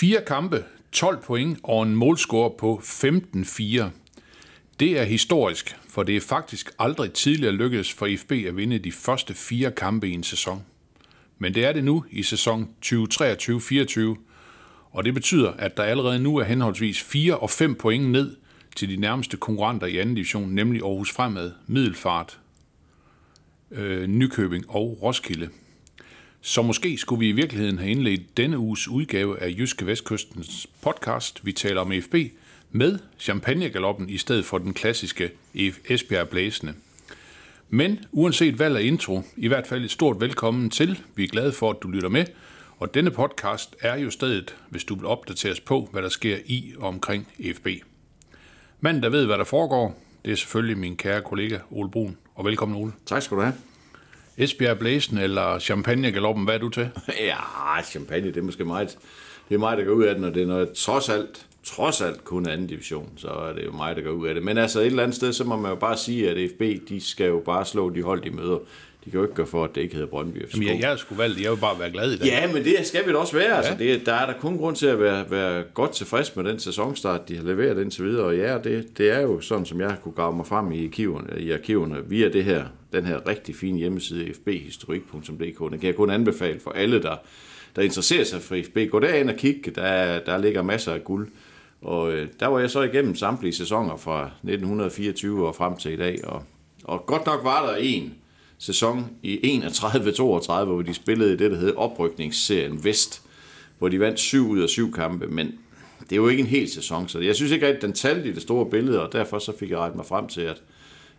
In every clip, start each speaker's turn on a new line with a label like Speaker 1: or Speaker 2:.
Speaker 1: Fire kampe, 12 point og en målscore på 15-4. Det er historisk, for det er faktisk aldrig tidligere lykkedes for FB at vinde de første fire kampe i en sæson. Men det er det nu i sæson 2023-24, og det betyder, at der allerede nu er henholdsvis 4 og 5 point ned til de nærmeste konkurrenter i anden division, nemlig Aarhus Fremad, Middelfart, øh, Nykøbing og Roskilde. Så måske skulle vi i virkeligheden have indledt denne uges udgave af Jyske Vestkystens podcast, vi taler om FB, med champagnegaloppen i stedet for den klassiske Esbjerg Blæsende. Men uanset valg af intro, i hvert fald et stort velkommen til. Vi er glade for, at du lytter med. Og denne podcast er jo stedet, hvis du vil opdateres på, hvad der sker i og omkring FB. Manden, der ved, hvad der foregår, det er selvfølgelig min kære kollega Ole Brun. Og velkommen, Ole.
Speaker 2: Tak skal du have.
Speaker 1: Esbjerg Blæsen eller Champagne Galoppen, hvad er du til?
Speaker 2: Ja, champagne, det er måske meget, det er mig, der går ud af den, og det er noget, trods alt, trods alt kun anden division, så er det jo mig, der går ud af det. Men altså et eller andet sted, så må man jo bare sige, at FB, de skal jo bare slå de hold, de møder. De kan jo ikke gøre for, at det ikke hedder Brøndby FCK.
Speaker 1: Jamen, jeg, jeg sgu valgt, jeg vil bare være glad i dag.
Speaker 2: Ja, men det skal vi da også være. Ja. Altså, det, der er der kun grund til at være, være godt tilfreds med den sæsonstart, de har leveret indtil videre. Og ja, det, det er jo sådan, som jeg kunne grave mig frem i arkiverne, i arkiverne via det her, den her rigtig fine hjemmeside, fbhistorik.dk. Den kan jeg kun anbefale for alle, der, der interesserer sig for FB. Gå derind og kig, der, der ligger masser af guld. Og øh, der var jeg så igennem samtlige sæsoner fra 1924 og frem til i dag. Og, og godt nok var der en sæson i 31-32, hvor de spillede i det, der hed oprykningsserien Vest, hvor de vandt syv ud af syv kampe, men det er jo ikke en hel sæson, så jeg synes ikke at den talte i det store billede, og derfor så fik jeg rettet mig frem til, at,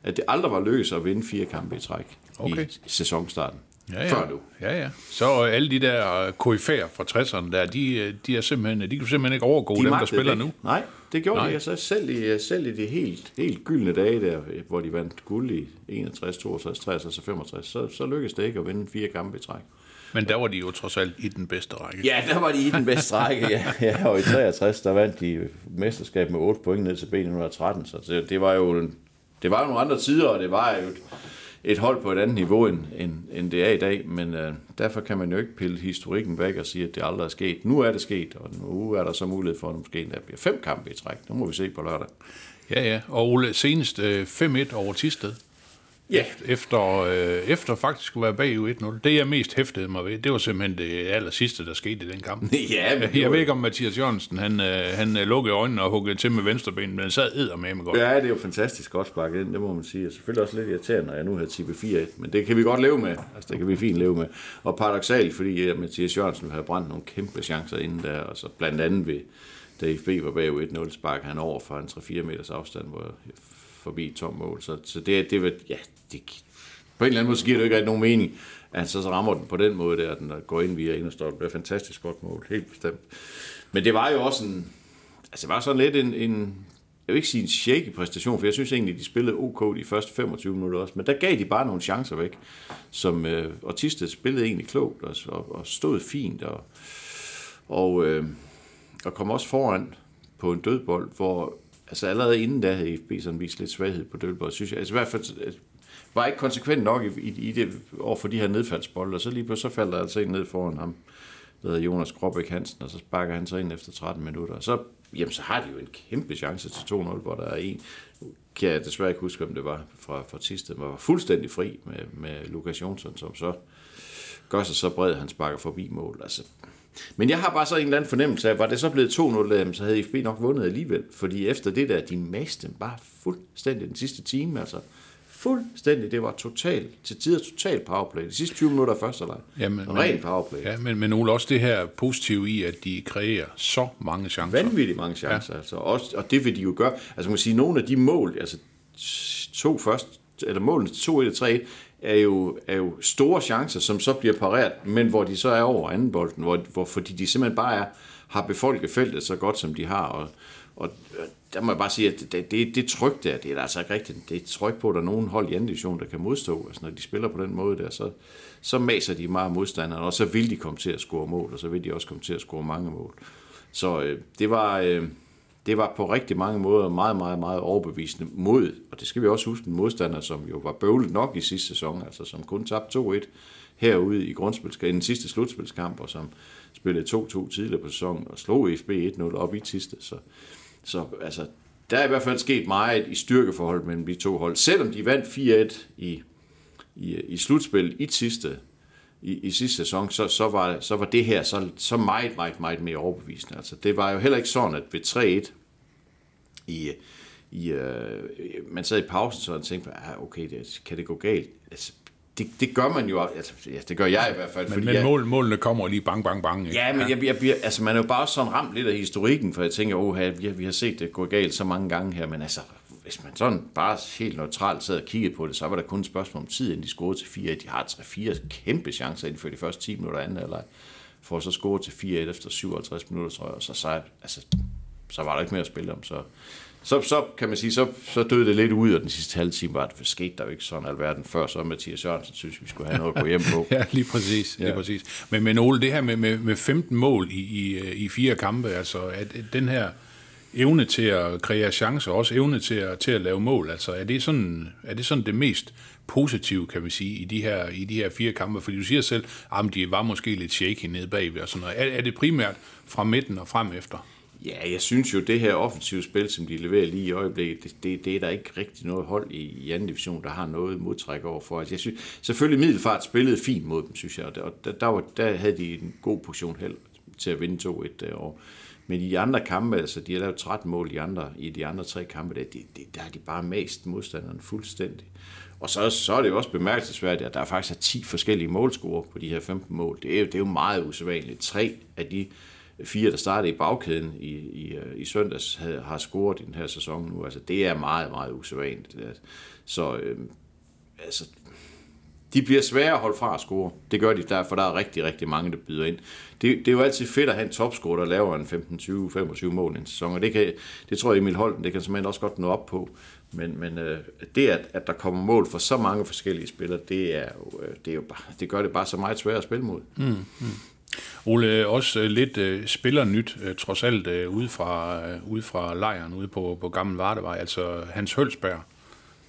Speaker 2: at det aldrig var lykkedes at vinde fire kampe i træk
Speaker 1: Okay.
Speaker 2: i sæsonstarten.
Speaker 1: Ja, ja.
Speaker 2: Før nu.
Speaker 1: Ja, ja. Så alle de der koryfærer fra 60'erne der, de, de er simpelthen, de kan simpelthen ikke overgå de dem, der spiller
Speaker 2: det
Speaker 1: nu.
Speaker 2: Nej, det gjorde
Speaker 1: Nej.
Speaker 2: de altså selv i, selv i de helt, helt gyldne dage der, hvor de vandt guld i 61, 62, 63 og 65, så, så lykkedes det ikke at vinde fire kampe i træk.
Speaker 1: Men der var de jo trods alt i den bedste række.
Speaker 2: Ja, der var de i den bedste række, ja. ja. Og i 63, der vandt de mesterskab med 8 point ned til B113, så det, det var jo en, det var jo nogle andre tider, og det var jo et, et hold på et andet niveau, end, end, end det er i dag, men øh, derfor kan man jo ikke pille historikken væk og sige, at det aldrig er sket. Nu er det sket, og nu er der så mulighed for, at der måske endda bliver fem kampe i træk. Nu må vi se på lørdag.
Speaker 1: Ja, ja. Og Ole, senest øh, 5-1 over Tisted.
Speaker 2: Ja,
Speaker 1: Efter, øh, efter faktisk at være bagud 1-0. Det, jeg mest hæftede mig ved, det var simpelthen det aller sidste, der skete i den kamp.
Speaker 2: ja men
Speaker 1: Jeg ved ikke, om Mathias Jørgensen, han, øh, han øh, lukkede øjnene og huggede til med venstreben, men han sad med med godt.
Speaker 2: Ja, det er jo fantastisk godt sparket ind, det må man sige. Og selvfølgelig også lidt irriterende, når jeg nu har tippet 4-1, men det kan vi godt leve med. Altså, det kan vi fint leve med. Og paradoxalt, fordi øh, Mathias Jørgensen havde brændt nogle kæmpe chancer inden der, og så blandt andet ved, da FB var bagud 1-0, sparkede han over fra en 3-4 meters afstand, hvor forbi tom mål. Så, så det, det, vil- ja, det, på en eller anden måde, giver det jo ikke rigtig nogen mening, at så, så rammer den på den måde der, at den går ind via ind og står. Det bliver et fantastisk godt mål, helt bestemt. Men det var jo også en, altså det var sådan lidt en, en jeg vil ikke sige en shaky præstation, for jeg synes egentlig, de spillede OK de første 25 minutter også, men der gav de bare nogle chancer væk, som øh, og Tisted spillede egentlig klogt og, og, og stod fint, og, og, øh, og kom også foran på en dødbold, hvor altså allerede inden da havde FB sådan vist lidt svaghed på Dølborg, synes jeg. Altså i hvert fald øh, var ikke konsekvent nok i, i, i det over for de her nedfaldsbolde, og så lige pludselig så faldt der altså en ned foran ham, der hedder Jonas Gråbæk Hansen, og så sparker han sig ind efter 13 minutter. Og så, jamen, så har de jo en kæmpe chance til 2-0, hvor der er en, kan jeg desværre ikke huske, om det var fra, fra Tisted, men var fuldstændig fri med, med Lukas Jonsson, som så gør sig så bred, at han sparker forbi mål. Altså, men jeg har bare så en eller anden fornemmelse af, var det så blevet 2-0, jamen, så havde FB nok vundet alligevel. Fordi efter det der, de maste dem bare fuldstændig den sidste time, altså fuldstændig, det var totalt, til tider totalt powerplay. De sidste 20 minutter af første leg.
Speaker 1: Jamen, men-
Speaker 2: Ren powerplay. Ja.
Speaker 1: Men, men Ole, også det her positive i, at de kreerer så mange chancer.
Speaker 2: Vanvittigt mange chancer, ja. altså. Også, og det vil de jo gøre. Altså man kan sige, nogle af de mål, altså to først, eller målene til 2-1 og 3-1, er jo, er jo store chancer, som så bliver pareret, men hvor de så er over anden bolden, hvor, hvor, fordi de simpelthen bare er, har befolket feltet så godt, som de har, og, og der må jeg bare sige, at det, det, det tryk der, det er altså ikke rigtigt. Det er tryk på, at der er nogen hold i anden division, der kan modstå. Altså, når de spiller på den måde der, så, så maser de meget modstanderne, og så vil de komme til at score mål, og så vil de også komme til at score mange mål. Så øh, det var... Øh, det var på rigtig mange måder meget, meget, meget overbevisende mod, og det skal vi også huske, en modstander, som jo var bøvlet nok i sidste sæson, altså som kun tabte 2-1 herude i grundspilskamp, i den sidste slutspilskamp, og som spillede 2-2 tidligere på sæsonen, og slog FB 1-0 op i sidste. Så, så altså, der er i hvert fald sket meget i styrkeforhold mellem de to hold. Selvom de vandt 4-1 i, i, i slutspil i sidste, i, i sidste sæson, så, så, var, så var det her så, så meget, meget, meget mere overbevisende. Altså, det var jo heller ikke sådan, at ved 3-1 i, i, øh, man sad i pausen, så man tænkte, ah, okay, det, kan det gå galt? Altså, det, det gør man jo, altså, ja, det gør jeg i hvert fald.
Speaker 1: Men,
Speaker 2: fordi
Speaker 1: men
Speaker 2: jeg,
Speaker 1: mål, målene kommer lige bang, bang, bang. ikke?
Speaker 2: Ja, men jeg, jeg bliver, altså, man er jo bare sådan ramt lidt af historikken, for jeg tænker, vi, har, vi har set det gå galt så mange gange her, men altså, hvis man sådan bare helt neutralt sad og kiggede på det, så var der kun et spørgsmål om tid, inden de scorede til 4 De har 3-4 kæmpe chancer inden for de første 10 minutter anden eller for at så score til 4-1 efter 57 minutter, tror jeg, og så, så, altså, så var der ikke mere at spille om, så så, så kan man sige, så, så døde det lidt ud, og den sidste halve time var, at det skete der jo ikke sådan alverden før, så Mathias Jørgensen synes, vi skulle have noget at gå hjem på.
Speaker 1: ja, lige præcis. Lige
Speaker 2: Ja.
Speaker 1: præcis. Men, men Ole, det her med, med, med 15 mål i, i, i fire kampe, altså at den her evne til at kreere chancer, også evne til at, til at lave mål, altså er det, sådan, er det sådan det mest positive, kan vi sige, i de her, i de her fire kampe? Fordi du siger selv, at de var måske lidt shaky nede bagved og sådan noget. Er, er det primært fra midten og frem efter?
Speaker 2: Ja, jeg synes jo, det her offensive spil, som de leverer lige i øjeblikket, det, det, det er der ikke rigtig noget hold i, i anden division, der har noget modtræk over for. Altså, jeg synes, selvfølgelig Middelfart spillede fint mod dem, synes jeg, og der, der, var, der havde de en god portion held til at vinde 2-1 derovre. Øh, Men i de andre kampe, altså de har lavet 13 mål i, andre, i de andre tre kampe, der, det, det, der har de bare mast modstanderen fuldstændig. Og så, så er det jo også bemærkelsesværdigt, at der faktisk er 10 forskellige målscorer på de her 15 mål. Det er jo, det er jo meget usædvanligt. Tre af de fire, der startede i bagkæden i, i, øh, i søndags, havde, har scoret i den her sæson nu. Altså, det er meget, meget usædvanligt. Så øh, altså, de bliver svære at holde fra at score. Det gør de, der, for der er rigtig, rigtig mange, der byder ind. Det, det er jo altid fedt at have en topscorer, der laver en 15, 20, 25 mål i en sæson, og det, kan, det tror jeg, Emil Holten, det kan simpelthen også godt nå op på. Men, men øh, det, at, at der kommer mål for så mange forskellige spillere, det, er jo, øh, det, er jo bare, det gør det bare så meget svært at spille mod. Mm. mm.
Speaker 1: Ole, også øh, lidt øh, spillernyt, øh, trods alt øh, ude, fra, øh, ude fra lejren, ude på, på Gammel Vardevej, altså Hans Hølsberg,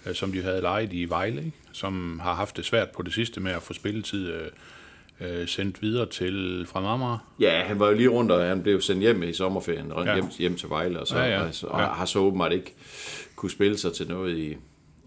Speaker 1: øh, som de havde lejet i Vejle, ikke? som har haft det svært på det sidste med at få spilletid øh, øh, sendt videre til fra Marmara.
Speaker 2: Ja, han var jo lige rundt, og han blev sendt hjem i sommerferien, og
Speaker 1: Ja.
Speaker 2: hjem, hjem til Vejle, og, så,
Speaker 1: Ja,
Speaker 2: ja,
Speaker 1: ja.
Speaker 2: Og,
Speaker 1: Ja.
Speaker 2: har så åbenbart ikke kunne spille sig til noget i,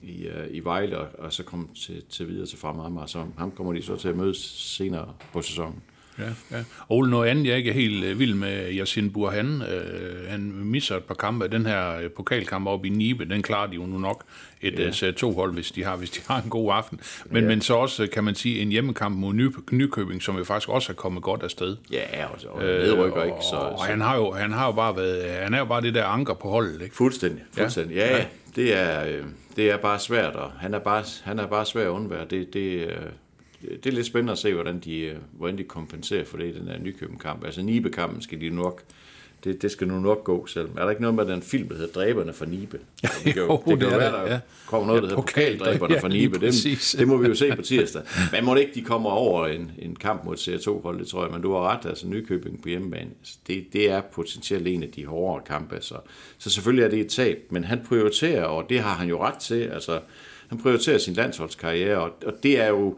Speaker 2: i, uh, i Vejle, og, og så kom til, til videre til Fremad så ham kommer de så til at mødes senere på sæsonen.
Speaker 1: Ja, ja. Ole, noget andet, jeg ikke er helt øh, vild med, Yasin Burhan, øh, han misser et par kampe. Den her øh, pokalkamp oppe i Nibe, den klarer de jo nu nok et ja. uh, to hold, hvis de har, hvis de har en god aften. Men, ja. men så også, øh, kan man sige, en hjemmekamp mod Ny, Nykøbing, som jo faktisk også er kommet godt afsted.
Speaker 2: Ja, og, og nedrykker ikke, så,
Speaker 1: og
Speaker 2: så
Speaker 1: han har jo, han har jo bare været, han er jo bare det der anker på holdet, ikke?
Speaker 2: fuldstændig, fuldstændig. Ja, ja. Det, er, øh, det er bare svært, og han er bare, han er bare svær at undvære. Det, det, øh, det er lidt spændende at se, hvordan de, øh, hvordan de kompenserer for det i den her Nykøben-kamp. Altså Nibe-kampen skal de nok, det, det skal nu nok gå selv. Er der ikke noget med den film, der hedder Dræberne for Nibe? Det kan jo,
Speaker 1: Jo,
Speaker 2: det kan jo være,
Speaker 1: der, ja.
Speaker 2: kommer noget, der hedder Pokaldræberne
Speaker 1: ja,
Speaker 2: for Nibe. Det, det må vi jo se på tirsdag. Men må det ikke, de kommer over en, en kamp mod CR2-hold, det tror jeg. Men du har ret, altså Nykøbing på hjemmebane. Altså, det, det er potentielt en af de hårdere kampe. Så, så selvfølgelig er det et tab. Men han prioriterer, og det har han jo ret til. Altså, han prioriterer sin landsholdskarriere, og, og det er jo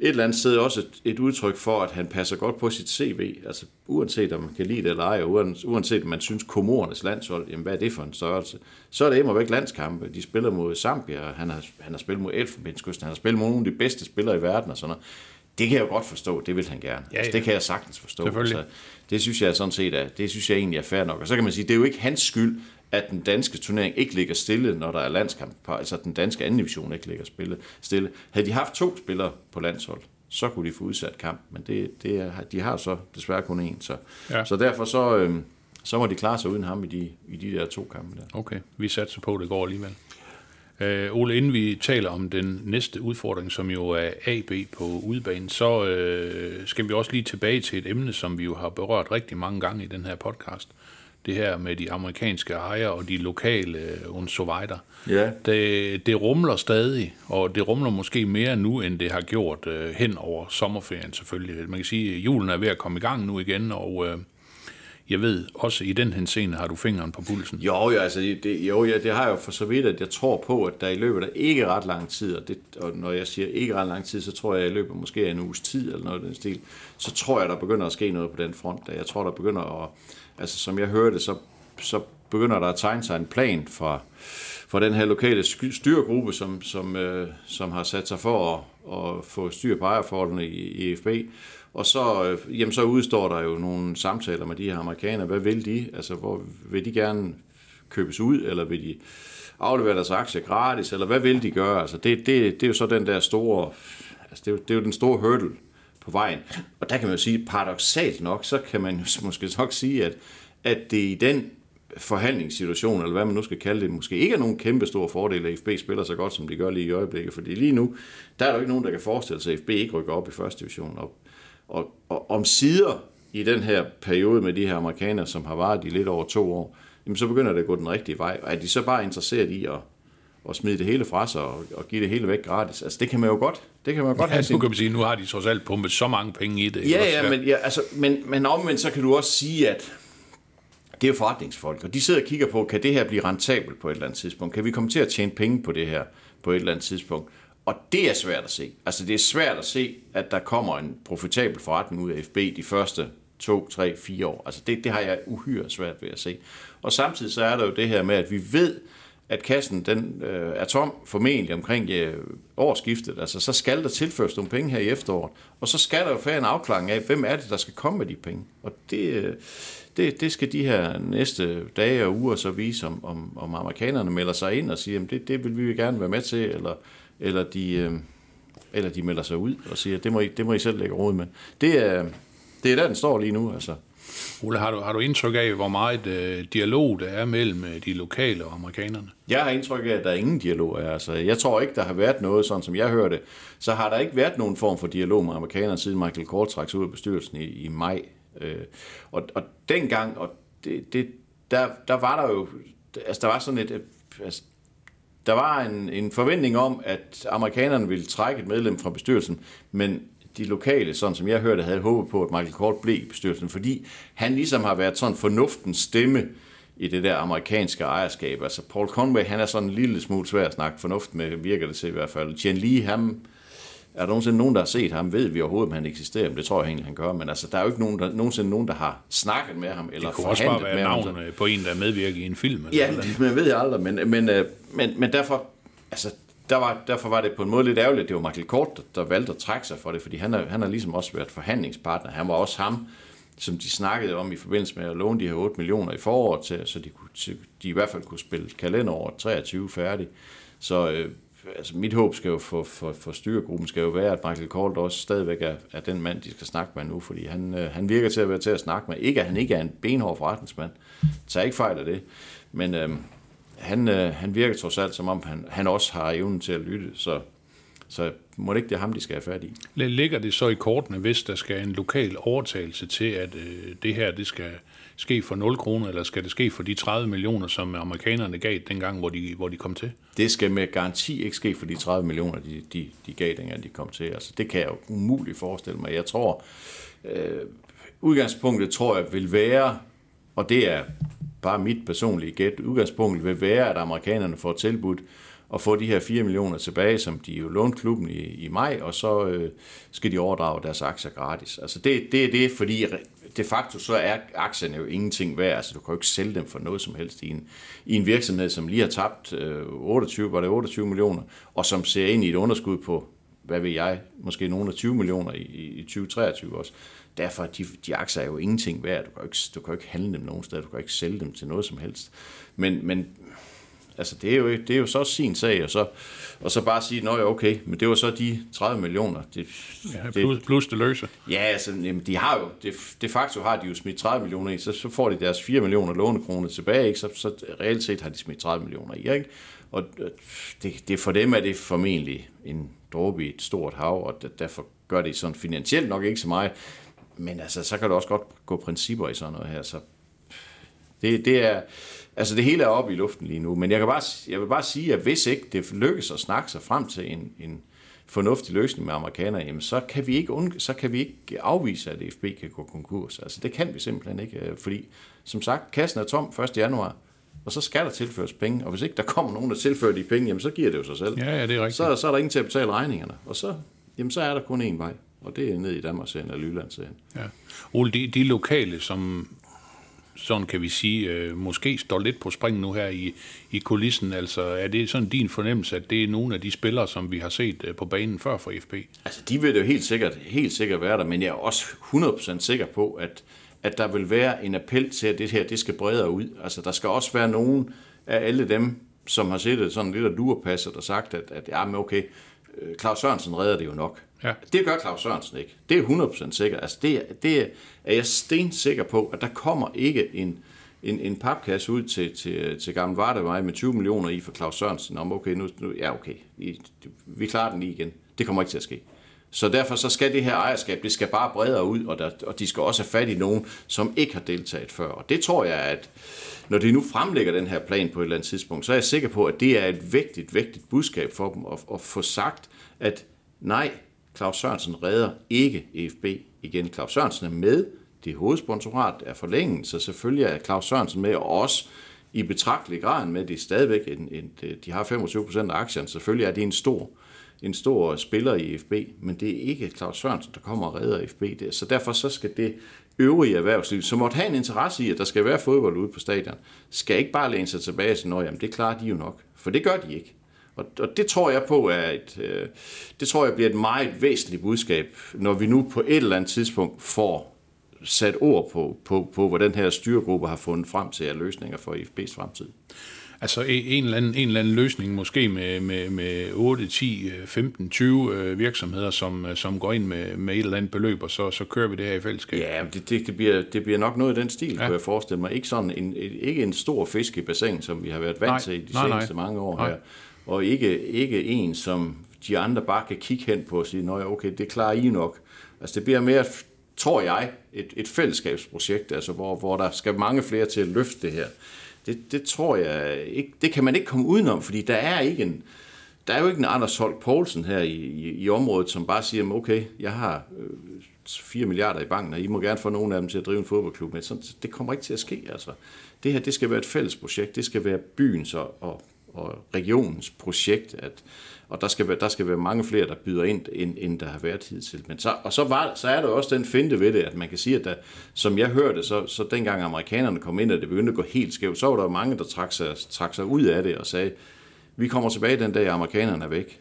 Speaker 2: et eller andet sted også et, et udtryk for, at han passer godt på sit CV. Altså uanset om man kan lide det eller ej, og uan- uanset om man synes komorernes landshold, jamen hvad er det for en størrelse? Så er det immer væk landskampe. De spiller mod Zambia, og han har, han har spillet mod Elfenbenskysten, han har spillet mod nogle af de bedste spillere i verden og sådan noget. Det kan jeg jo godt forstå, det vil han gerne.
Speaker 1: Ja,
Speaker 2: Altså,
Speaker 1: ja.
Speaker 2: det kan jeg sagtens forstå. Altså, det synes jeg sådan set er, det synes jeg egentlig er fair nok. Og så kan man sige, det er jo ikke hans skyld, at den danske turnering ikke ligger stille, når der er landskamp. Altså den danske anden division ikke ligger spille, stille. Havde de haft to spillere på landshold, så kunne de få udsat kamp. Men det, det er, de har så desværre kun én. Så,
Speaker 1: Ja.
Speaker 2: så derfor så, øhm, så må de klare sig uden ham i de, i de der to kampe der.
Speaker 1: Okay, vi satser på, at det går alligevel. Øh, Ole, inden vi taler om den næste udfordring, som jo er AB på udbanen, så øh, skal vi også lige tilbage til et emne, som vi jo har berørt rigtig mange gange i den her podcast. Det her med de amerikanske ejere og de lokale øh, unsovejder.
Speaker 2: Ja.
Speaker 1: Det, det rumler stadig, og det rumler måske mere nu, end det har gjort øh, hen over sommerferien selvfølgelig. Man kan sige, at julen er ved at komme i gang nu igen, og øh, jeg ved også i den henseende har du fingeren på pulsen.
Speaker 2: Jo, ja, altså, det, jo, ja, det har jeg jo for så vidt, at jeg tror på, at der i løbet af ikke ret lang tid, og, det, og når jeg siger ikke ret lang tid, så tror jeg, at i løbet af måske en uges tid, eller noget af den stil, så tror jeg, der begynder at ske noget på den front. Der. Jeg tror, der begynder at, altså som jeg hørte, så, så begynder der at tegne sig en plan for, for den her lokale styregruppe, som, som, øh, som har sat sig for at, at få styr på ejerforholdene i, i FB. Og så, øh, jamen, så udstår der jo nogle samtaler med de her amerikanere. Hvad vil de? Altså, hvor vil de gerne købes ud, eller vil de aflevere deres aktier gratis, eller hvad vil de gøre? Altså, det, det, det er jo så den der store, altså, det er det er jo den store hurdle på vejen. Og der kan man jo sige, paradoxalt nok, så kan man jo måske nok sige, at, at det i den forhandlingssituation, eller hvad man nu skal kalde det, måske ikke er nogen kæmpe store fordele, at FB spiller så godt, som de gør lige i øjeblikket. Fordi lige nu, der er der jo ikke nogen, der kan forestille sig, at FB ikke rykker op i første division. Og, og, og om sider i den her periode med de her amerikanere, som har varet i lidt over to år, jamen så begynder det at gå den rigtige vej. Og er de så bare interesseret i at, at smide det hele fra sig og, og give det hele væk gratis? Altså det kan man jo godt. Det kan man godt
Speaker 1: Ja,
Speaker 2: have
Speaker 1: nu
Speaker 2: sin
Speaker 1: kan man sige, nu har de trods alt pumpet så mange penge i det.
Speaker 2: Ja,
Speaker 1: også?
Speaker 2: ja, men, ja altså, men, men omvendt så kan du også sige, at det er jo forretningsfolk, og de sidder og kigger på, kan det her blive rentabelt på et eller andet tidspunkt? Kan vi komme til at tjene penge på det her på et eller andet tidspunkt? Og det er svært at se. Altså det er svært at se, at der kommer en profitabel forretning ud af FB de første to, tre, fire år. Altså det, det har jeg uhyre svært ved at se. Og samtidig så er der jo det her med, at vi ved, at kassen den øh, er tom formentlig omkring øh, årsskiftet. Altså så skal der tilføres nogle penge her i efteråret. Og så skal der jo være en afklaring af, hvem er det, der skal komme med de penge. Og det, øh, det, det skal de her næste dage og uger så vise, om, om, om amerikanerne melder sig ind og siger, at det, det vil vi gerne være med til, eller, eller, de, øh, eller de melder sig ud og siger, at det må I, det må I selv lægge råd med. Det er, det er der, den står lige nu. Altså.
Speaker 1: Ole, har du, har du indtryk af, hvor meget øh, dialog der er mellem øh, de lokale og amerikanerne?
Speaker 2: Jeg har indtryk af, at der er ingen dialog er. Altså, jeg tror ikke, der har været noget, sådan som jeg hørte, så har der ikke været nogen form for dialog med amerikanerne, siden Michael Kort trak sig ud af bestyrelsen i, i maj. Øh, og, og dengang, og det, det, der, der var der jo, altså der var sådan et, altså, der var en, en forventning om, at amerikanerne ville trække et medlem fra bestyrelsen, men de lokale, sådan som jeg hørte, havde håbet på, at Michael Kort blev i bestyrelsen, fordi han ligesom har været sådan fornuftens stemme i det der amerikanske ejerskab. Altså Paul Conway, han er sådan en lille smule svær at snakke fornuft med, virker det til i hvert fald. Jen Lee, ham, er der nogensinde nogen, der har set ham? Ved vi overhovedet, om han eksisterer? Men det tror jeg egentlig, han gør. Men altså, der er jo ikke nogen, der, nogensinde nogen, der har snakket med ham, eller
Speaker 1: Det kunne også bare være navn på en, der medvirker i en film. Eller
Speaker 2: Ja,
Speaker 1: noget.
Speaker 2: det, man ved jeg aldrig, men, men, øh, men, men derfor, altså, der var, derfor var det på en måde lidt ærgerligt, det var Michael Kort, der, der valgte at trække sig for det, fordi han har, han har ligesom også været forhandlingspartner. Han var også ham, som de snakkede om i forbindelse med at låne de her 8 millioner i foråret til, så de, kunne, til, de i hvert fald kunne spille kalenderåret 23 færdig. Så øh, altså mit håb skal jo for, for, for styregruppen skal jo være, at Michael Kort også stadigvæk er, er den mand, de skal snakke med nu, fordi han, øh, han virker til at være til at snakke med. Ikke at han ikke er en benhård forretningsmand, tag ikke fejl af det, men øh, han, øh, han virker trods alt, som om han, han også har evnen til at lytte, så, så må det ikke det er ham, de skal have fat i.
Speaker 1: Ligger det så i kortene, hvis der skal en lokal overtagelse til, at øh, det her det skal ske for 0 kroner, eller skal det ske for de 30 millioner, som amerikanerne gav dengang, hvor de, hvor de kom til?
Speaker 2: Det skal med garanti ikke ske for de 30 millioner, de, de, de gav dengang de kom til. Altså, det kan jeg jo umuligt forestille mig. Jeg tror, øh, udgangspunktet tror jeg vil være, og det er bare mit personlige gæt, udgangspunktet vil være, at amerikanerne får tilbudt at få de her 4 millioner tilbage, som de jo lånte klubben i, i maj, og så øh, skal de overdrage deres aktier gratis. Altså det, det er det, fordi de facto så er aktierne jo ingenting værd. Altså du kan jo ikke sælge dem for noget som helst i en, i en virksomhed, som lige har tabt øh, 28, var det 28 millioner, og som ser ind i et underskud på, hvad ved jeg, måske nogle af 20 millioner i, i 2023 også. Derfor de, de aktier er jo ingenting værd. Du kan ikke, du kan ikke handle dem nogen steder, du kan ikke sælge dem til noget som helst. Men, men altså det er jo, det er jo så sin sag, og så, og så bare sige, nå ja, okay, men det var så de 30 millioner. Det,
Speaker 1: Ja, plus, plus det løse.
Speaker 2: Ja, altså, jamen, de har jo, de, de facto har de jo smidt 30 millioner i, så, så får de deres 4 millioner lånekroner tilbage, ikke? Så, så reelt set har de smidt 30 millioner i, ikke? Og det, det, for dem er det formentlig en dråbe i et stort hav, og der- derfor gør det sådan finansielt nok ikke så meget, men altså, så kan du også godt gå principper i sådan noget her, så det, det er, altså det hele er oppe i luften lige nu, men jeg, kan bare, jeg vil bare sige, at hvis ikke det lykkes at snakke sig frem til en, en fornuftig løsning med amerikanerne, jamen så kan vi ikke, undg- så kan vi ikke afvise, at FB kan gå konkurs. Altså det kan vi simpelthen ikke, øh, fordi som sagt, kassen er tom 1. januar, og så skal der tilføres penge, og hvis ikke der kommer nogen, der tilfører de penge, jamen så giver det jo sig selv.
Speaker 1: Ja, ja, det er rigtigt.
Speaker 2: Så, så er der ingen til at betale regningerne, og så, jamen, så er der kun én vej, og det er ned i Danmarksserien eller Jyllandsserien.
Speaker 1: Ja. Ole, de, de lokale, som sådan kan vi sige, øh, måske står lidt på spring nu her i, i kulissen, altså er det sådan din fornemmelse, at det er nogle af de spillere, som vi har set øh, på banen før for FB?
Speaker 2: Altså, de vil jo helt sikkert, helt sikkert være der, men jeg er også 100% sikker på, at, at der vil være en appel til, at det her det skal bredere ud. Altså, der skal også være nogen af alle dem, som har set det sådan lidt af lurepasset og sagt, at, at ja, men okay, øh, Claus Sørensen redder det jo nok.
Speaker 1: Ja.
Speaker 2: Det gør Claus Sørensen ikke. Det er 100% sikkert. Altså, det, det er- er jeg stensikker på, at der kommer ikke en, en, en papkasse ud til, til, til Gamle Vardevej med 20 millioner i for Claus Sørensen om, okay, nu, nu ja okay, vi, vi klarer den lige igen. Det kommer ikke til at ske. Så derfor så skal det her ejerskab, det skal bare bredere ud, og, der, og de skal også have fat i nogen, som ikke har deltaget før. Og det tror jeg, at når de nu fremlægger den her plan på et eller andet tidspunkt, så er jeg sikker på, at det er et vigtigt, vigtigt budskab for dem at, at få sagt, at nej, Claus Sørensen redder ikke EFB igen. Claus Sørensen er med, det hovedsponsorat er forlænget, så selvfølgelig er Claus Sørensen med, og også i betragtelig grad med, det er stadigvæk, en, en, de har 25 procent af aktierne, selvfølgelig er det en stor, en stor spiller i FB, men det er ikke Claus Sørensen, der kommer og redder FB. der. Så derfor så skal det øvrige erhvervsliv, som måtte have en interesse i, at der skal være fodbold ude på stadion, skal ikke bare læne sig tilbage og sige, at det klarer de jo nok. For det gør de ikke. Og, og det tror jeg på er et, øh, det tror jeg bliver et meget væsentligt budskab, når vi nu på et eller andet tidspunkt får sat ord på, på, på hvad den her styregruppe har fundet frem til af løsninger for IFB's fremtid.
Speaker 1: Altså en eller anden, en eller anden løsning måske med, med, med 8, 10, øh, 15, 20 øh, virksomheder, som, øh, som går ind med, med et eller andet beløb, og så, så kører vi det her i fællesskab.
Speaker 2: Ja, det, det, det, bliver, det bliver nok noget i den stil, ja. kunne jeg forestille mig. Ikke sådan en, ikke en stor fisk i bassin, som vi har været vant
Speaker 1: Nej,
Speaker 2: til i de
Speaker 1: nej, nej.
Speaker 2: seneste mange år
Speaker 1: Nej.
Speaker 2: her. Og ikke, ikke en, som de andre bare kan kigge hen på og sige, Nå ja, okay, det klarer I nok. Altså det bliver mere, tror jeg, et, et fællesskabsprojekt, altså hvor, hvor der skal mange flere til at løfte det her. Det, det tror jeg ikke, det kan man ikke komme udenom, fordi der er ikke en, der er jo ikke en Anders Holk Poulsen her i, i, i området, som bare siger, okay, jeg har øh, 4 milliarder i banken, og I må gerne få nogle af dem til at drive en fodboldklub med. Sådan, det kommer ikke til at ske. Altså. Det her det skal være et fælles projekt. Det skal være byens og, og, og regionens projekt. At, og der skal, være, der skal være mange flere, der byder ind, end, end der har været hidtil. Men så, og så, var, så er der også den finte ved det, at man kan sige, at der, som jeg hørte, så, så dengang amerikanerne kom ind, og det begyndte at gå helt skævt, så var der mange, der trak sig, trak sig ud af det og sagde, vi kommer tilbage den dag, amerikanerne er væk.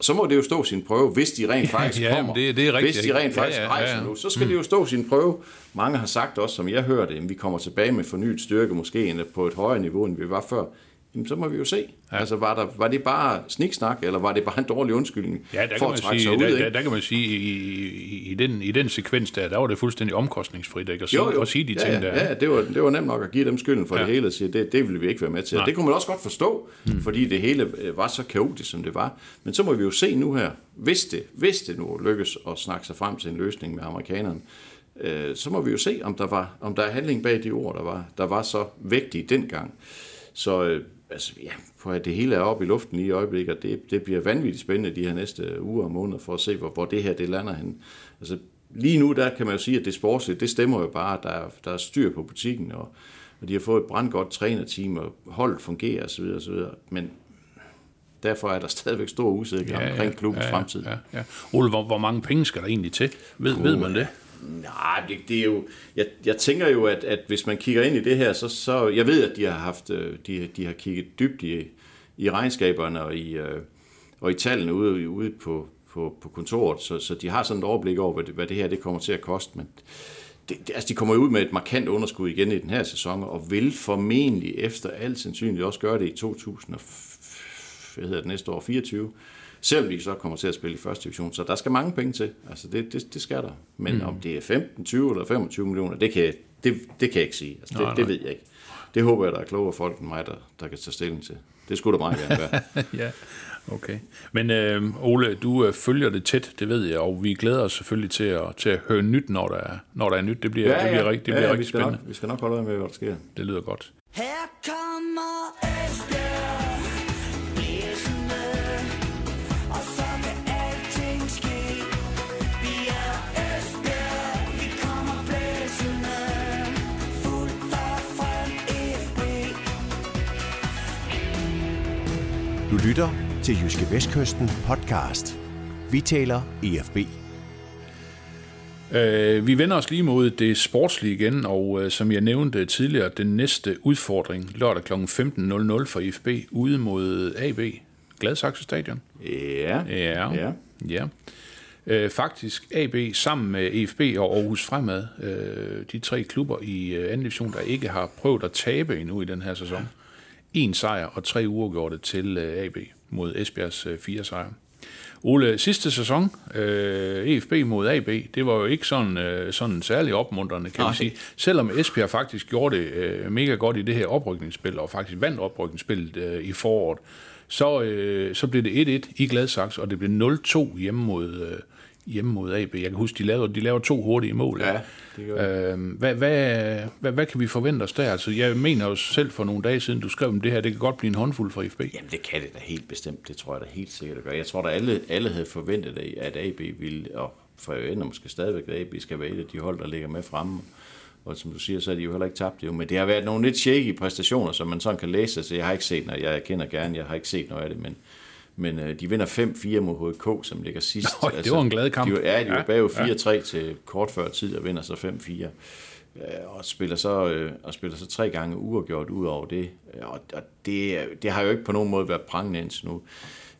Speaker 2: Så må det jo stå sin prøve, hvis de rent faktisk
Speaker 1: ja,
Speaker 2: kommer.
Speaker 1: det- det er rigtigt,
Speaker 2: Hvis de rent faktisk
Speaker 1: Ja,
Speaker 2: ja,
Speaker 1: ja,
Speaker 2: rejser nu, så skal det jo stå sin prøve. Mange har sagt også, som jeg hørte, at vi kommer tilbage med fornyet styrke, måske på et højere niveau, end vi var før. Jamen, så må vi jo se. Ja. Altså, var, der, var det bare sniksnak, eller var det bare en dårlig undskyldning
Speaker 1: Ja, der
Speaker 2: for
Speaker 1: kan,
Speaker 2: at trække
Speaker 1: sige,
Speaker 2: sig ud?
Speaker 1: der, der, der kan man sige, i, i, i, den, i den sekvens der, der var det fuldstændig omkostningsfrit, ikke? At sige, at sige de
Speaker 2: ja,
Speaker 1: ting der.
Speaker 2: Ja, det var, det var nemt nok at give dem skylden for
Speaker 1: Ja.
Speaker 2: det hele og sige, det, det ville vi ikke være med til.
Speaker 1: Nej.
Speaker 2: Det kunne man også godt forstå, mm. fordi det hele øh, var så kaotisk, som det var. Men så må vi jo se nu her, hvis det, hvis det nu lykkes at snakke sig frem til en løsning med amerikanerne, øh, så må vi jo se, om der, var, om der er handling bag de ord, der var, der var så vægtige dengang. Så øh, altså, ja, på at det hele er oppe i luften i øjeblikket, og det, det bliver vanvittigt spændende de her næste uger og måneder for at se, hvor, hvor det her det lander hen. Altså, lige nu der kan man jo sige, at det sportslige, det stemmer jo bare, der er, der er styr på butikken, og, og de har fået et brandgodt trænerteam, og holdet fungerer osv. osv. Men derfor er der stadigvæk stor usikkerhed ja, omkring klubbens
Speaker 1: ja,
Speaker 2: fremtid.
Speaker 1: Ja, ja. Ole, hvor, hvor mange penge skal der egentlig til? Ved, ved man det?
Speaker 2: Nej, det, det er jo... Jeg, jeg tænker jo, at, at hvis man kigger ind i det her, så... så jeg ved, at de har haft... Øh, de, de har kigget dybt i, i regnskaberne og i, øh, og i tallene ude, ude på, på, på kontoret, så, så de har sådan et overblik over, hvad det, hvad det her det kommer til at koste, men det, det, altså de kommer jo ud med et markant underskud igen i den her sæson, og vil formentlig efter alt sandsynligt også gøre det i 2000 hvad hedder det, næste år, 24, selvom de så kommer til at spille i første division. Så der skal mange penge til. Altså det, det, det skal der. Men mm. om det er 15, 20 eller 25 millioner, det kan, det, det kan jeg ikke sige. Altså, det, nej, nej. det ved jeg ikke. Det håber jeg, der er klogere folk end mig, der, der kan tage stilling til. Det skulle da meget gerne være.
Speaker 1: ja, okay. Men øh, Ole, du øh, følger det tæt, det ved jeg, og vi glæder os selvfølgelig til at, til at høre nyt, når der er, når der er nyt. Det bliver,
Speaker 2: Ja,
Speaker 1: det bliver,
Speaker 2: ja.
Speaker 1: rigtig, det
Speaker 2: Ja,
Speaker 1: bliver
Speaker 2: ja,
Speaker 1: rigtig
Speaker 2: vi skal
Speaker 1: spændende.
Speaker 2: Nok, vi skal nok holde øje med, hvad der sker.
Speaker 1: Det lyder godt.
Speaker 3: Her kommer Esbjerg
Speaker 4: Du lytter til Jyske Vestkysten podcast. Vi taler E EFB.
Speaker 1: Øh, vi vender os lige mod det sportslige igen, og øh, som jeg nævnte tidligere, den næste udfordring lørdag kl. 15.00 for IFB ude mod AB, Gladsaxe Stadion.
Speaker 2: Ja.
Speaker 1: Ja.
Speaker 2: ja.
Speaker 1: ja. Øh, faktisk AB sammen med EFB og Aarhus Fremad, øh, de tre klubber i øh, anden division, der ikke har prøvet at tabe endnu i den her sæson. En sejr og tre uafgjorte til øh, AB mod Esbjergs øh, fire sejre. Ole, sidste sæson, øh, EFB mod AB, det var jo ikke sådan, øh, sådan særlig opmuntrende, kan
Speaker 2: Nej.
Speaker 1: vi sige. Selvom Esbjerg faktisk gjorde det øh, mega godt i det her oprykningsspil, og faktisk vandt oprykningsspillet øh, i foråret, så, øh, så blev det 1-1 i Gladsaxe, og det blev 0-2 hjemme mod, øh, hjemme mod AB. Jeg kan huske, de lavede, de lavede to hurtige mål.
Speaker 2: Ja, det gør
Speaker 1: Øh, hvad, hvad, hvad, hvad kan vi forvente os der? Altså, jeg mener jo selv for nogle dage siden, du skrev om det her, det kan godt blive en håndfuld for FB.
Speaker 2: Jamen, det kan det da helt bestemt. Det tror jeg da helt sikkert at gøre. Jeg tror da, alle, alle havde forventet, at AB ville, og for jeg ender måske stadigvæk, at AB skal være et af de hold, der ligger med fremme. Og som du siger, så er de jo heller ikke tabt det. Men det har været nogle lidt shaky præstationer, som man sådan kan læse. Så jeg har ikke set, når jeg kender gerne, jeg har ikke set noget af det, men men øh, de vinder 5-4 mod HK, som ligger sidst.
Speaker 1: Nå, det var en glad kamp.
Speaker 2: De, ja, de var
Speaker 1: Ja,
Speaker 2: bagud
Speaker 1: ja.
Speaker 2: 4-3 til kort før tid og vinder så 5-4. Øh, Og spiller så, øh, og spiller så tre gange uafgjort ud over det. Øh, Og, og det, er- det har jo ikke på nogen måde været prangende indtil nu.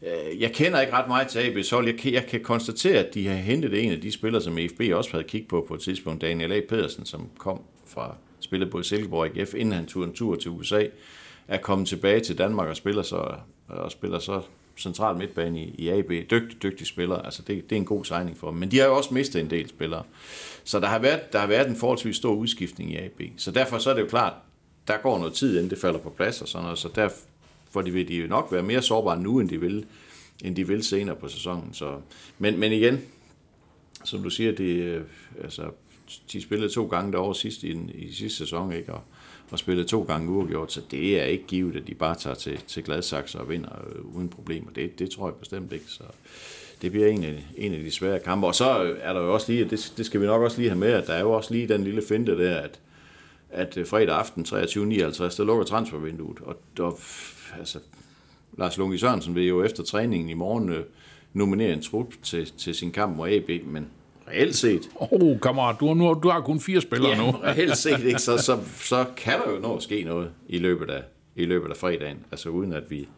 Speaker 2: Øh, Jeg kender ikke ret meget til AB Sol. Jeg kan, jeg kan konstatere, at de har hentet en af de spillere, som EFB også havde kigget på på et tidspunkt. Daniel A. Pedersen, som kom fra spillet på Silkeborg IF, inden han tog en tur til USA, er kommet tilbage til Danmark og spiller så, og spiller så central midtbane i, i AB. Dygtig, dygtig spiller. Altså det, det er en god signing for dem. Men de har jo også mistet en del spillere. Så der har været, der har været en forholdsvis stor udskiftning i AB. Så derfor så er det jo klart, der går noget tid, inden det falder på plads og sådan noget. Så derfor de vil de jo nok være mere sårbare nu, end de vil, end de vil senere på sæsonen. Så, men, men igen, som du siger, det, øh, altså, de spillede to gange derovre sidst i, i sidste sæson, ikke? Og, og spillede to gange uafgjort, så det er ikke givet, at de bare tager til, til Gladsaxe og vinder øh, uden problemer. Det, det tror jeg bestemt ikke, så det bliver en af, en af de svære kampe. Og så er der jo også lige, det, det skal vi nok også lige have med, at der er jo også lige den lille finte der, at, at øh, fredag aften 23.59, der lukker transfervinduet, og der, altså, Lars Lungi Sørensen vil jo efter træningen i morgen øh, nominere en trup til, til sin kamp mod AB, men reelt set,
Speaker 1: Åh, oh, kammerat, du har, nu, du har kun fire spillere nu.
Speaker 2: reelt set ikke, så, så, så kan der jo nå at ske noget i løbet af, i løbet af fredagen, altså uden at vi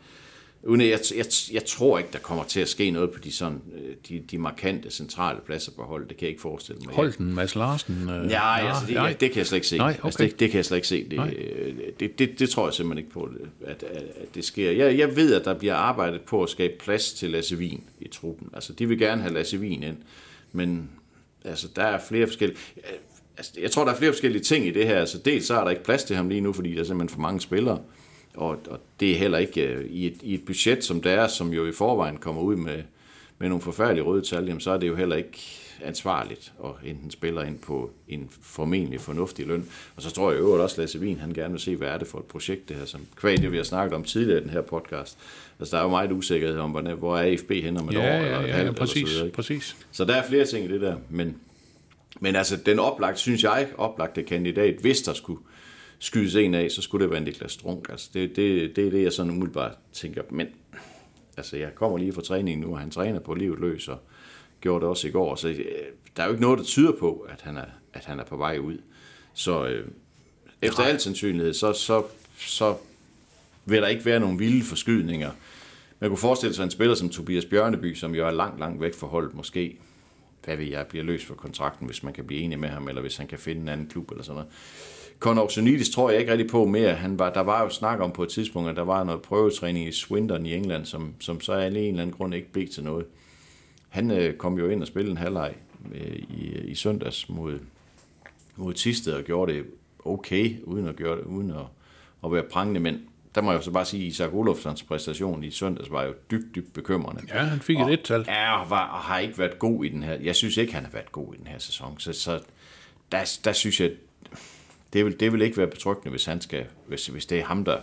Speaker 2: Uden at jeg, jeg, jeg tror ikke, der kommer til at ske noget på de, sådan, øh, de, de markante centrale pladser på holdet. Det kan jeg ikke forestille mig.
Speaker 1: Holden, Mads Larsen. Øh,
Speaker 2: Ja, altså det,
Speaker 1: nej.
Speaker 2: det kan jeg slet ikke se.
Speaker 1: Nej,
Speaker 2: altså,
Speaker 1: okay.
Speaker 2: det, det kan jeg slet ikke se. Det, det, det, det tror jeg simpelthen ikke på, at, at, at det sker. Jeg, jeg ved, at der bliver arbejdet på at skabe plads til Lasse Wien i truppen. Altså, de vil gerne have Lasse Wien ind, men altså, der er flere forskellige... Altså, jeg tror, der er flere forskellige ting i det her. Altså, dels så er der ikke plads til ham lige nu, fordi der er simpelthen for mange spillere. Og, og det er heller ikke uh, i, et, i et budget som det er, som jo i forvejen kommer ud med, med nogle forfærdelige røde tal, jamen, så er det jo heller ikke ansvarligt at enten spiller ind på en formentlig fornuftig løn. Og så tror jeg jo også, Lasse Wien, han gerne vil se, hvad er det for et projekt, det her, som kvæg det, vi har snakket om tidligere i den her podcast. Altså, der er jo meget usikkerhed om, hvordan, hvor er AFB hen om et år,
Speaker 1: Ja,
Speaker 2: eller
Speaker 1: ja,
Speaker 2: et
Speaker 1: ja,
Speaker 2: halvt,
Speaker 1: ja,
Speaker 2: eller
Speaker 1: præcis,
Speaker 2: så videre,
Speaker 1: præcis.
Speaker 2: Så der er flere ting i det der, men, men altså, den oplagt, synes jeg, oplagte kandidat, hvis der skulle skydes en af, så skulle det være Niklas Strunk. Altså, det, det, det er det, jeg sådan umiddelbart tænker. Men altså, jeg kommer lige fra træningen nu, og han træner på livet løs, og gjorde det også i går. Så øh, der er jo ikke noget, der tyder på, at han er, at han er på vej ud. Så øh, efter al sandsynlighed, så, så, så vil der ikke være nogen vilde forskydninger. Man kunne forestille sig en spiller som Tobias Bjørneby, som jo er langt, langt væk fra holdet, måske hvad ved jeg, bliver løs for kontrakten, hvis man kan blive enig med ham, eller hvis han kan finde en anden klub eller sådan noget. Conor Oxenidis tror jeg ikke rigtig på mere. Han var, der var jo snak om på et tidspunkt, at der var noget prøvetræning i Swindon i England, som, som så af en eller anden grund ikke blev til noget. Han øh, kom jo ind og spillede en halvleg øh, i, i søndags mod, mod Tisted og gjorde det okay, uden at, gøre det, uden at, at være prangende, men der må jeg så bare sige, at Isak Olofssons præstation i søndags var jo dybt, dybt bekymrende.
Speaker 1: Ja, han fik et et-tal.
Speaker 2: Ja, og, var, og har ikke været god i den her. Jeg synes ikke, han har været god i den her sæson. Så, så der, der synes jeg, det vil, det vil ikke være betryggende, hvis, han skal, hvis, hvis det er ham, der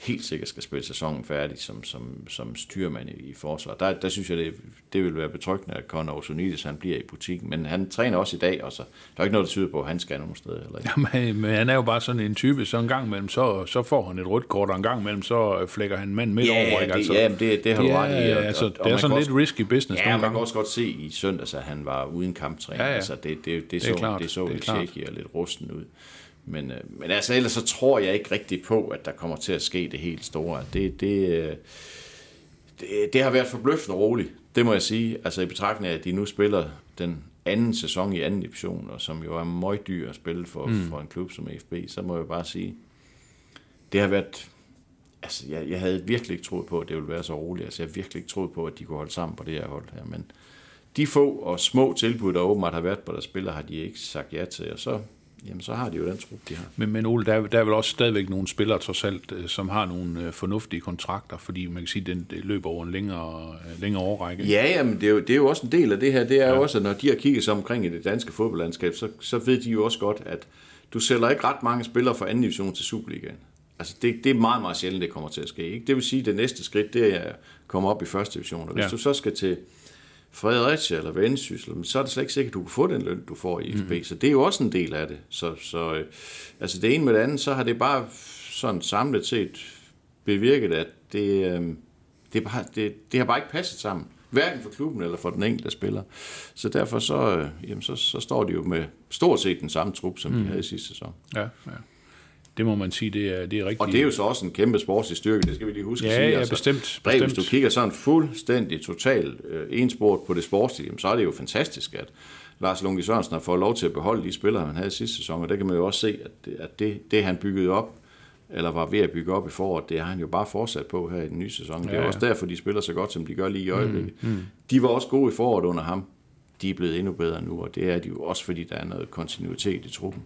Speaker 2: helt sikkert skal spille sæsonen færdig som, som, som styrmand i, i forsvar. Der, der synes jeg, det, det vil være betryggende, at Conor Osonides, han bliver i butikken. Men han træner også i dag, og så der er ikke noget, der tyder på, at han skal nogen sted. Eller ikke.
Speaker 1: Jamen, men han er jo bare sådan en type, så en gang imellem, så, så får han et rødt kort, og en gang imellem, så flækker han mand midt
Speaker 2: Ja,
Speaker 1: over. Ikke?
Speaker 2: det, ja, men det, det har du
Speaker 1: Ja,
Speaker 2: ret i. og-
Speaker 1: altså,
Speaker 2: og-
Speaker 1: det
Speaker 2: og
Speaker 1: er
Speaker 2: man
Speaker 1: sådan
Speaker 2: kan
Speaker 1: lidt
Speaker 2: også-
Speaker 1: risky business
Speaker 2: Ja,
Speaker 1: nogle
Speaker 2: man kan
Speaker 1: gange.
Speaker 2: også godt se i søndags, at han var uden kamptræning.
Speaker 1: Ja,
Speaker 2: Ja. Altså, det, det, det,
Speaker 1: er
Speaker 2: så,
Speaker 1: klart,
Speaker 2: det så
Speaker 1: det er
Speaker 2: lidt
Speaker 1: klart.
Speaker 2: shaky og lidt rusten ud. Men, øh, men altså, ellers så tror jeg ikke rigtig på, at der kommer til at ske det helt store. Det, det, øh, det, det har været forbløffende roligt, det må jeg sige. Altså i betragtning af, at de nu spiller den anden sæson i anden division, og som jo er meget dyr at spille for, mm. for en klub som FB, så må jeg bare sige, det har været... Altså, jeg, jeg havde virkelig ikke troet på, at det ville være så roligt. Altså, jeg havde virkelig ikke troet på, at de kunne holde sammen på det her hold her. Men de få og små tilbud, der åbenbart har været på deres spillere, har de ikke sagt ja til. Og så, jamen, så har de jo den trup, de har.
Speaker 1: Men, men Ole, der, er- der er vel også stadigvæk nogle spillere trods alt, øh, som har nogle øh, fornuftige kontrakter, fordi man kan sige, at den løber over en længere, øh, længere årrække.
Speaker 2: Ja, jamen, det er, jo, det er jo også en del af det her. Det er ja. jo også, at når de har kigget sig omkring i det danske fodboldlandskab, så, så ved de jo også godt, at du sælger ikke ret mange spillere fra anden division til Superligaen. Altså, det, det er meget, meget sjældent, det kommer til at ske. Ikke? Det vil sige, at det næste skridt, det er at komme op i første division. Og hvis
Speaker 1: ja.
Speaker 2: du så skal til Fredericia eller Vendsyssel, så er det slet ikke sikkert, at du kan få den løn, du får i FB. Mm-hmm. Så det er jo også en del af det. Så, så øh, altså det ene med det andet, så har det bare sådan samlet set bevirket, at det, øh, det, bare, det, det har bare ikke passet sammen. Hverken for klubben eller for den enkelte spiller. Så derfor så, øh, jamen så, så står de jo med stort set den samme trup, som mm. de havde i sidste sæson.
Speaker 1: ja, ja. Det må man sige, det er, det er rigtigt.
Speaker 2: Og det er jo så også en kæmpe sportslig styrke, det skal vi lige huske
Speaker 1: Ja,
Speaker 2: at sige.
Speaker 1: ja, bestemt,
Speaker 2: Bre, Hvis
Speaker 1: bestemt.
Speaker 2: du kigger sådan fuldstændig totalt øh, ensport på det sportslige, så er det jo fantastisk, at Lars Lunke Sørensen har fået lov til at beholde de spillere, han havde sidste sæson, og der kan man jo også se, at det, at det, det han byggede op, eller var ved at bygge op i foråret, det har han jo bare fortsat på her i den nye sæson. Det er
Speaker 1: Ja, ja.
Speaker 2: også derfor, de spiller så godt, som de gør lige i øjeblikket. Mm, mm. De var også gode i foråret under ham. De er blevet endnu bedre nu, og det er de jo også, fordi der er noget kontinuitet i truppen.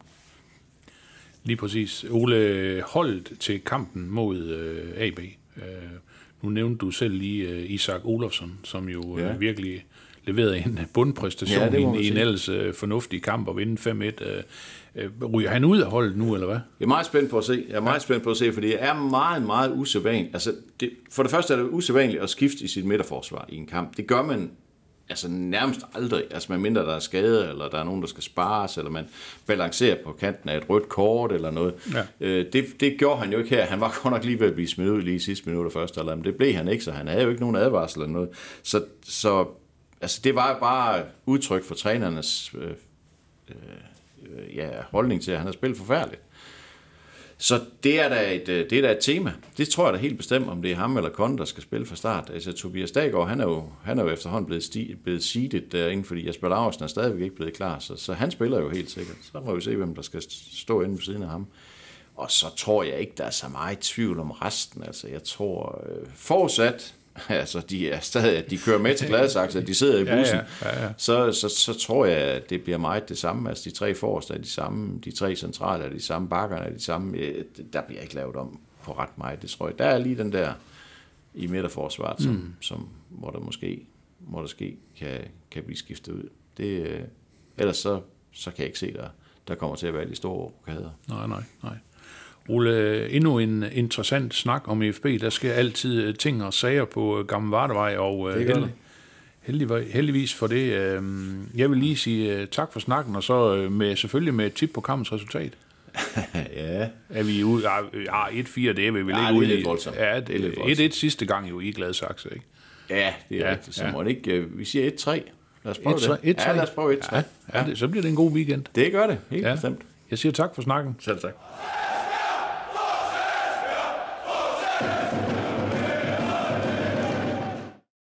Speaker 1: Lige præcis. Ole, holdt til kampen mod øh, AB. Øh, nu nævnte du selv lige øh, Isak Olofsson, som jo ja.
Speaker 2: Ja.
Speaker 1: øh, virkelig leverede en bundpræstation
Speaker 2: Ja,
Speaker 1: ja, i, en- i en ellers øh, fornuftig kamp og vinde 5-1. Øh, øh, ryger han ud af holdet nu, eller hvad?
Speaker 2: Jeg er meget spændt på at se. Jeg er meget spændt på at se, fordi det er meget, meget usædvanligt. Altså, det, for det første er det usædvanligt at skifte i sit midterforsvar i en kamp. Det gør man altså nærmest aldrig. Altså, medmindre der er skade, eller der er nogen, der skal spares, eller man balancerer på kanten af et rødt kort, eller noget.
Speaker 1: Ja.
Speaker 2: Øh, det, det gjorde han jo ikke her. Han var godt nok lige ved at blive smidt ud lige i sidste minut af første, eller, men det blev han ikke, så han havde jo ikke nogen advarsel eller noget. Så, så altså, det var jo bare udtryk for trænernes øh, øh, ja, holdning til, at han har spillet forfærdeligt. Så det er, da et, øh, det er da et tema. Det tror jeg da helt bestemt, om det er ham eller Kon, der skal spille fra start. Altså Tobias Daggaard, han er jo, han er jo efterhånden blevet, sti, blevet seedet øh, derinde, fordi Jesper Larsen er stadigvæk ikke blevet klar, så, så han spiller jo helt sikkert. Så må vi se, hvem der skal stå inde ved siden af ham. Og så tror jeg ikke, der er så meget tvivl om resten. Altså jeg tror, øh, fortsat, altså de er stadig, at de kører med til Gladsaxe, at de sidder i
Speaker 1: Ja,
Speaker 2: bussen,
Speaker 1: ja, ja, ja.
Speaker 2: Så, så, så tror jeg, at det bliver meget det samme. Altså de tre forreste er de samme, de tre centrale er de samme, bakkerne er de samme. Øh, Der bliver ikke lavet om på ret meget, det tror jeg. Der er lige den der i midterforsvaret, som, mm. som, hvor der måske hvor der ske, kan, kan blive skiftet ud. Det, øh, ellers så, så kan jeg ikke se, der, der kommer til at være de store rokader.
Speaker 1: Nej, nej, nej. Ole, endnu en interessant snak om EFB. Der sker altid øh, ting og sager på øh, Gamle Vardevej, og øh,
Speaker 2: Det
Speaker 1: heldig, heldigvis for det. Jeg vil lige sige tak for snakken, og så med, selvfølgelig med et tip på kampens resultat.
Speaker 2: ja,
Speaker 1: Er vi ude? Ja, ja 1-4, det er vi vel
Speaker 2: Ja,
Speaker 1: ikke ude i. Ja,
Speaker 2: Det er lidt
Speaker 1: det,
Speaker 2: voldsomt.
Speaker 1: 1-1 sidste gang jo i Gladsaxe, ikke?
Speaker 2: ja det er
Speaker 1: Ja,
Speaker 2: ja, rigtigt. Så
Speaker 1: ja.
Speaker 2: ja. må det ikke, vi siger 1-3. Lad os prøve
Speaker 1: 1-3.
Speaker 2: det. Ja, lad os prøve 1-3.
Speaker 1: Ja, ja. Det, så bliver det en god weekend.
Speaker 2: Det gør det, helt
Speaker 1: Ja.
Speaker 2: ja. bestemt.
Speaker 1: Jeg siger tak for snakken.
Speaker 2: Selv tak.